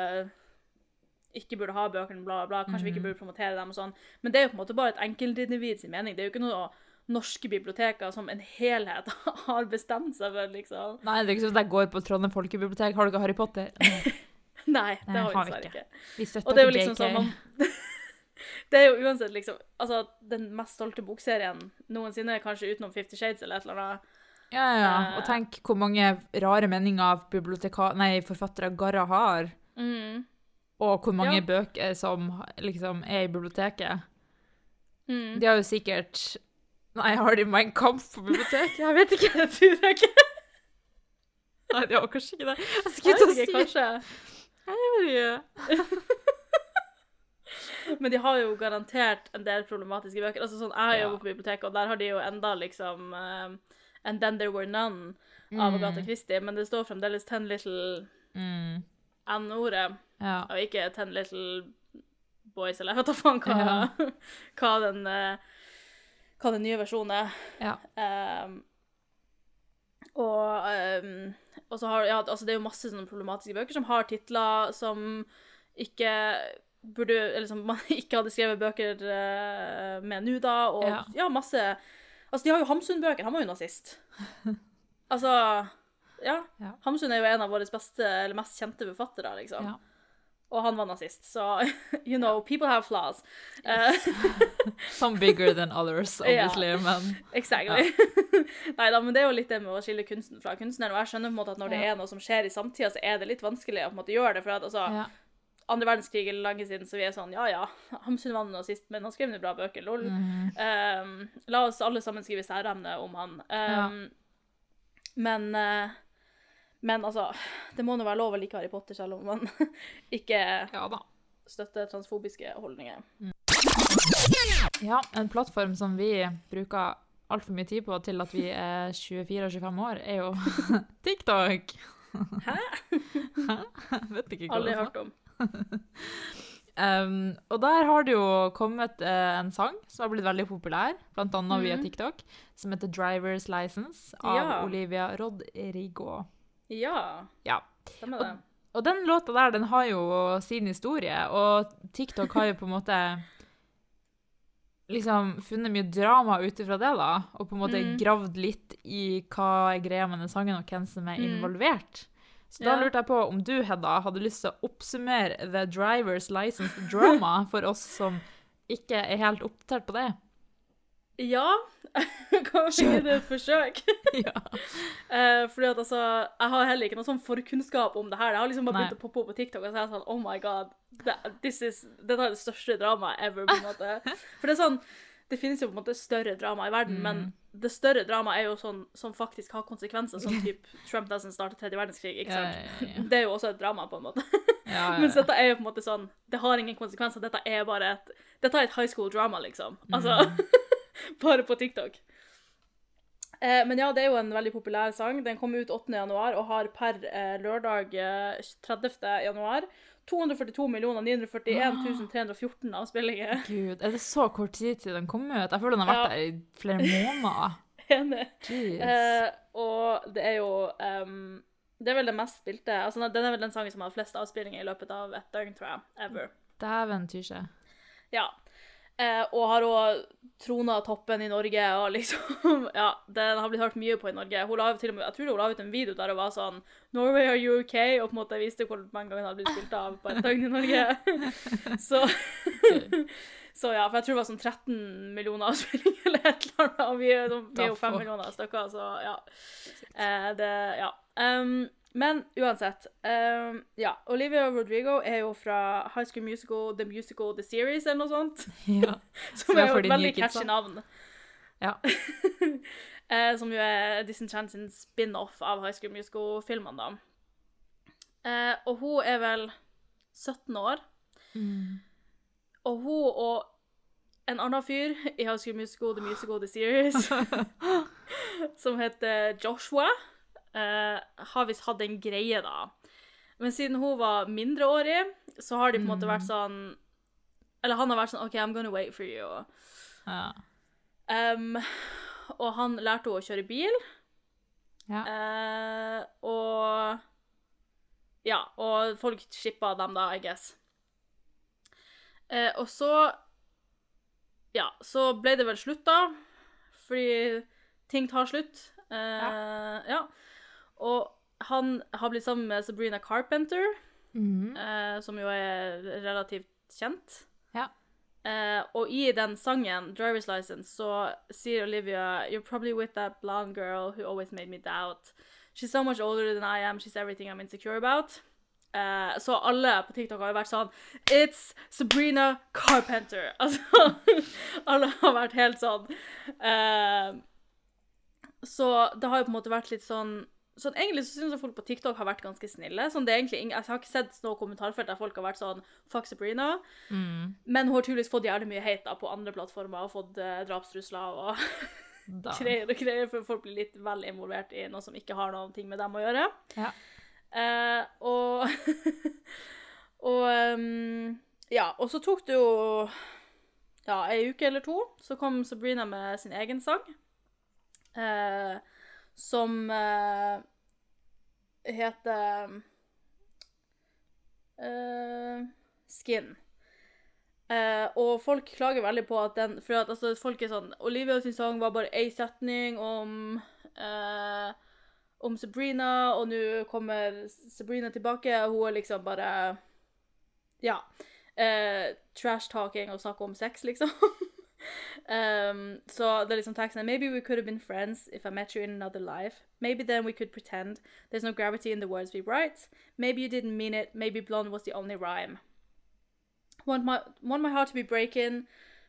ikke burde ha bøkene, bla, bla, kanskje vi ikke burde promotere dem og sånn. Men det er jo på en måte bare et enkeltindivid sin mening. Det er jo ikke noe norske biblioteker som en helhet har bestemt seg for, liksom. Nei, det er ikke sånn at jeg går på Trondheim folkebibliotek. Har dere Harry Potter? Nei, det har vi dessverre ikke. ikke. Vi støtter er ikke liksom JK. sånn man, Det er jo uansett liksom Altså, den mest stolte bokserien noensinne, kanskje utenom Fifty Shades eller et eller annet. Ja, ja. Eh. Og tenk hvor mange rare meninger nei, forfattere Garra har, Mm. og hvor mange Ja. bøker som liksom er i biblioteket. Mm. De har jo sikkert Nei, har de Mein Kampf på biblioteket? Jeg vet ikke. Det tror jeg ikke. Nei, de har kanskje ikke det. Jeg Jeg skulle til å si kanskje. Jeg vet ikke. Men de har jo garantert en del problematiske bøker. Altså sånn, Jeg har Ja. jobbet på biblioteket, og der har de jo enda liksom uh, And Then There Were None av Mm. Agatha Christie, men det står fremdeles Ten Little Mm. N-ordet, Ja. og ikke Ten Little Boys, eller jeg vet da faen hva, hva, den, eh, hva den nye versjonen er. ja. Um, og, um, og så har ja, altså det er jo masse sånne problematiske bøker som har titler som ikke burde Eller som man ikke hadde skrevet bøker eh, med nå, da. Og Ja. ja. masse Altså, de har jo Hamsun-bøker. Han var jo nazist. Altså Ja. Ja. Hamsun er jo en av våre beste, eller mest kjente forfattere, liksom. Ja. Og han var nazist, så you know, people have flaws. Yes. Some bigger than others, obviously, men Exactly. Nei da, men det er jo litt det med å skille kunsten fra kunstneren. Og jeg skjønner på en måte at når det er noe som skjer i samtida, så er det litt vanskelig å på en måte gjøre det. For at altså. Andre verdenskrig eller lenge siden, så vi er sånn ja ja, Hamsun var nazist, men han skrev noen bra bøker, lol. Mm. Um, la oss alle sammen skrive særemne om han. Um, Men uh, Men altså, det må nå være lov å like Harry Potter selv om man ikke ja støtter transfobiske holdninger. Ja, en plattform som vi bruker altfor mye tid på til at vi er 24-25 år, er jo TikTok. Hæ? Hæ? Vet ikke hva Aldri det er. hørt om. Um, og der har det jo kommet uh, en sang som har blitt veldig populær, blant annet via Mhm. TikTok, som heter 'Driver's License' av Ja. Olivia Rodrigo. Ja, Ja. stemmer det. Og den låta der, den har jo sin historie, og TikTok har jo på en måte liksom funnet mye drama ut ifra det, da, og på en måte Mm. gravd litt i hva er greia med den sangen, og hvem som er Mm. Så da lurte jeg på om du, Hedda, hadde lyst til å oppsummere The Driver's License Drama for oss som ikke er helt oppdatert på det. Ja, kan vi gi det et forsøk? ja. Eh, fordi at altså, jeg har heller ikke noe sånn forkunnskap om det her. Jeg har liksom bare Nei. begynt å poppe opp på TikTok og så er sånn Oh my god, this is, dette er det største dramaet ever, på en måte. For det er sånn Det finnes jo på en måte større drama i verden, men Mm. det større dramaet er jo sånn som faktisk har konsekvenser, som typ Trump doesn't starte tredje verdenskrig, ikke Ja, sant? ja, ja. Det er jo også et drama, på en måte. Ja, ja, Mens dette er jo på en måte sånn Det har ingen konsekvenser. Dette er bare et Dette er et high school drama, liksom. Altså Mm. Bare på TikTok. Eh, men ja, det er jo en veldig populær sang. Den kom ut 8. januar og har per eh, lørdag eh, 30. januar 242 941 314 avspillinger. Gud, er det så kort tid til den kom ut? Jeg føler den har vært Ja. der i flere måneder. Enig. Eh, og det er jo um, Det er vel det mest spilte altså Den er vel den sangen som har flest avspillinger i løpet av et døgn, tror jeg. Ever. Dæven tysje. Ja. Eh, og har òg trona toppen i Norge, og liksom Ja, den har blitt hørt mye på i Norge. Hun la til og med, Jeg tror hun la ut en video der hun var sånn Norway are you okay? Og på en måte viste hvor mange ganger den hadde blitt spilt av på et døgn i Norge. så Så ja, for jeg tror det var sånn 13 millioner avspillinger eller et eller annet. Og vi er, vi er jo 5 millioner stykker, så ja. Eh, det Ja. Um, men uansett. Um, ja, Olivia Rodrigo er jo fra High School Musical, The Musical, The Series eller noe sånt. Ja. Som er jo et veldig catchy navn. Ja. eh, som jo er Disenchant sin spin-off av High School Musical-filmene, da. Eh, og hun er vel 17 år. Mm. Og hun og en annen fyr i High School Musical, The Musical, The Series, som heter Joshua, eh, har visst hatt en greie, da. Men siden hun var mindreårig, så har de på en måte Mm. vært sånn Eller han har vært sånn OK, I'm gonna wait for you. Ja. Um, og han lærte henne å kjøre bil. Ja. Eh, og Ja, og folk shippa dem da, I guess. Eh, og så Ja, så ble det vel slutt, da. Fordi ting tar slutt. Eh, ja. Og han har blitt sammen med Sabrina Carpenter, Mhm. eh, som jo er relativt kjent. Ja. Eh, og i den sangen, 'Driver's License', så sier Olivia You're probably with that blonde girl who always made me doubt. She's so much older than I am. She's everything I'm insecure about. Eh, så alle på TikTok har jo vært sånn It's Sabrina Carpenter. Altså, alle har vært helt sånn. Eh, så det har jo på en måte vært litt sånn Sånn, Egentlig så syns jeg folk på TikTok har vært ganske snille. Sånn, det egentlig, jeg har ikke sett noe kommentarfelt der folk har vært sånn Fuck Sabrina. Mm. Men hun har tydeligvis fått jævlig mye hate da, på andre plattformer og fått uh, drapstrusler og greier og greier, for folk blir litt vel involvert i noe som ikke har noe med dem å gjøre. Ja. Eh, og Og um, Ja, og så tok det jo ja, ei uke eller to, så kom Sabrina med sin egen sang. eh, som eh, heter eh, Skin. Eh, og folk klager veldig på at den For at altså, folk er sånn Olivia sin sang var bare ei setning om eh, om Sabrina, og nå kommer Sabrina tilbake, og hun er liksom bare Ja. Uh, Trash-talking og snakke om sex, liksom. um, så det er liksom teksten Maybe we could have been friends if I met you in another life. Maybe then we could pretend there's no gravity in the words we write. Maybe you didn't mean it. Maybe blonde was the only rhyme. Want my want my heart to be breaking,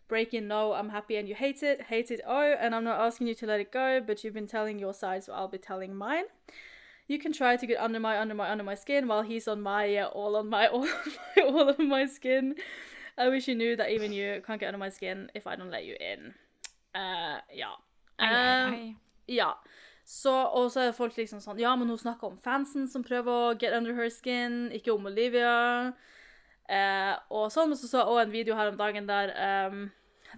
breaking. No, I'm happy and you hate it, hate it. Oh, and I'm not asking you to let it go, but you've been telling your side, so I'll be telling mine. You can try to get under my under my under my skin while he's on my yeah, all on my all on my all on my skin. I wish you knew that even you can't get under my skin if I don't let you in. Uh, ja. Ai, Um, ai. ja. Så, og så er folk liksom sånn Ja, men hun snakker om fansen som prøver å get under her skin, ikke om Olivia. Eh, og sånn, og så så jeg en video her om dagen der um,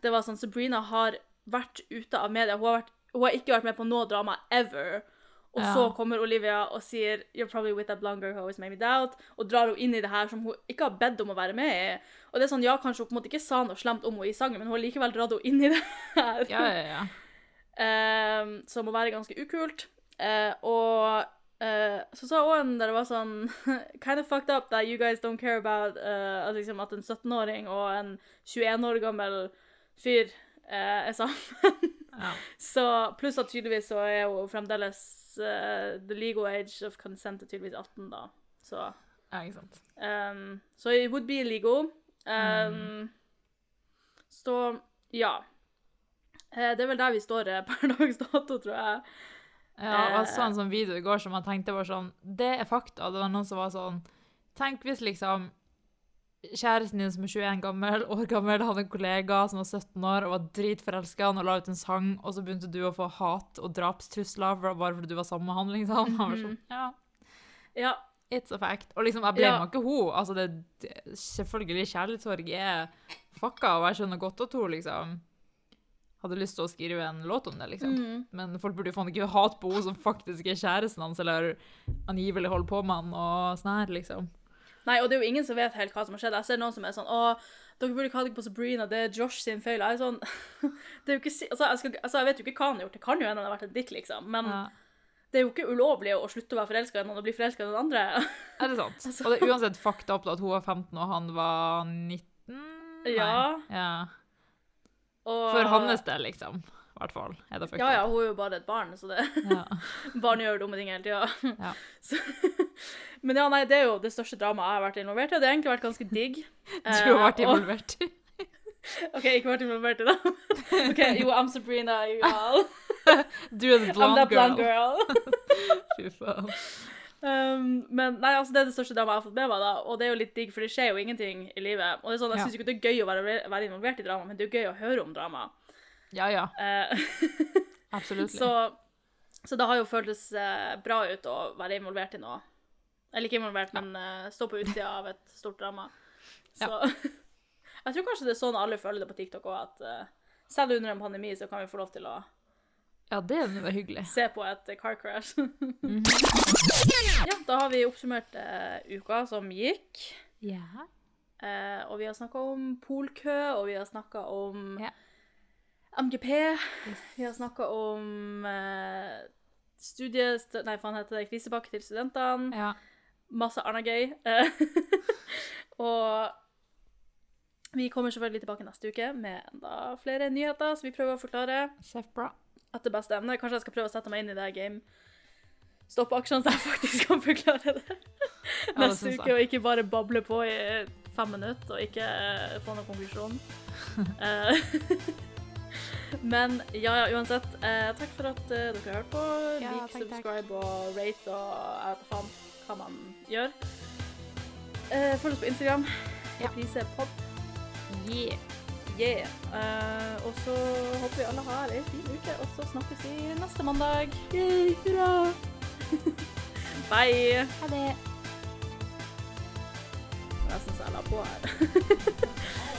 det var sånn Sabrina har vært ute av media. Hun har, vært, hun har ikke vært med på noe drama ever. Og Ja. så kommer Olivia og sier You're probably with that blonde girl who always made me doubt, og drar henne inn i det her som hun ikke har bedt om å være med i. Og det er sånn, ja, kanskje hun på en måte ikke sa noe slemt om henne i sangen, men hun har likevel dratt henne inn i det her. Ja, ja, ja. så det må være ganske ukult. Uh, og eh, så sa òg en der det var sånn Kind of fucked up that you guys don't care about uh, at, liksom, at en 17-åring og en 21 år gammel fyr uh, er sammen. ja. så pluss at tydeligvis så er jo fremdeles the legal age of consent er tydeligvis 18, da. Så ja ikke sant. Um, so it would be illegal. Um, Så ja. Det er vel der vi står per dags dato, tror jeg. Ja, jeg så en sånn video i går som jeg tenkte var sånn Det er fakta. Det var noen som var sånn Tenk hvis liksom kjæresten din som er 21 gammel, år gammel hadde en kollega som var 17 år og var dritforelska og la ut en sang, og så begynte du å få hat og drapstrusler bare fordi du var sammen med han, liksom. Han var sånn, ja, Ja. it's a fact. Og liksom, jeg ble Ja. ikke hun. Altså, det, det, selvfølgelig, kjærlighetssorg er fucka, og jeg skjønner godt at hun liksom hadde lyst til å skrive en låt om det, liksom. Mm. Men folk burde jo faen ikke hate på henne som faktisk er kjæresten hans, eller angivelig holder på med han og sånn her, liksom. Nei, og det er jo ingen som vet helt hva som har skjedd. Jeg ser noen som er sånn Å, dere burde ikke ha det på Sabrina, det er Josh sin feil. Jeg er sånn Det er jo ikke altså jeg, skal, altså, jeg vet jo ikke hva han har gjort. Det kan jo hende han har vært en dick, liksom. Men Ja. det er jo ikke ulovlig å slutte å være forelska i noen og bli forelska i noen andre. Er det sant? Altså- Og det er uansett fucked up at hun var 15 og han var 19? Nei. Ja. Og, For hans del, liksom. I hvert fall. Er det fucked Ja, ja, hun er jo bare et barn, så det Ja. Barn gjør dumme ting hele tida. Ja. Så- Men ja, nei, det er jo det største dramaet jeg har vært involvert i, og det har egentlig vært ganske digg. Du har vært involvert og- OK, ikke vært involvert i det. OK, jo, I'm Sabrina. You all. Du er the I'm blonde that blonde girl. girl. Fy faen. Um, men nei, altså, det er det største dramaet jeg har fått med meg, da, og det er jo litt digg, for det skjer jo ingenting i livet. Og det er sånn, Jeg Ja. syns ikke det er gøy å være, være involvert i drama, men det er jo gøy å høre om drama. Ja, ja. Uh, Absolutt. så, Så det har jo føltes eh, bra ut å være involvert i noe. Eller ikke involvert, men uh, stå på utsida av et stort drama. Så jeg tror kanskje det er sånn alle føler det på TikTok òg, at uh, selv under en pandemi så kan vi få lov til å Ja, det jo hyggelig. se på et car crash. Mhm. ja, da har vi oppsummert uh, uka som gikk. Ja. Uh, og vi har snakka om polkø, og vi har snakka om Ja. MGP. Vi har snakka om uh, studiest... Nei, faen heter det krisepakke til studentene. ja. Masse annet gøy. Og vi kommer selvfølgelig tilbake neste uke med enda flere nyheter, så vi prøver å forklare Sef bra. Etter beste evne. Kanskje jeg skal prøve å sette meg inn i det game. Stoppe aksjene så jeg faktisk kan forklare det det neste jeg. uke, og ikke bare bable på i fem minutter og ikke uh, få noen konklusjon. Eh, Men ja, ja, uansett. Eh, takk for at dere har hørt på. Ja, Lik, subscribe og rate og jeg vet faen hva man gjør. Eh, følg oss på Instagram. Ja. Reprisepod. Yeah. Yeah. Uh, og så håper vi alle har ei en fin uke, og så snakkes vi neste mandag. Yay, hurra! Bye! Ha det. Jeg syns jeg la på her.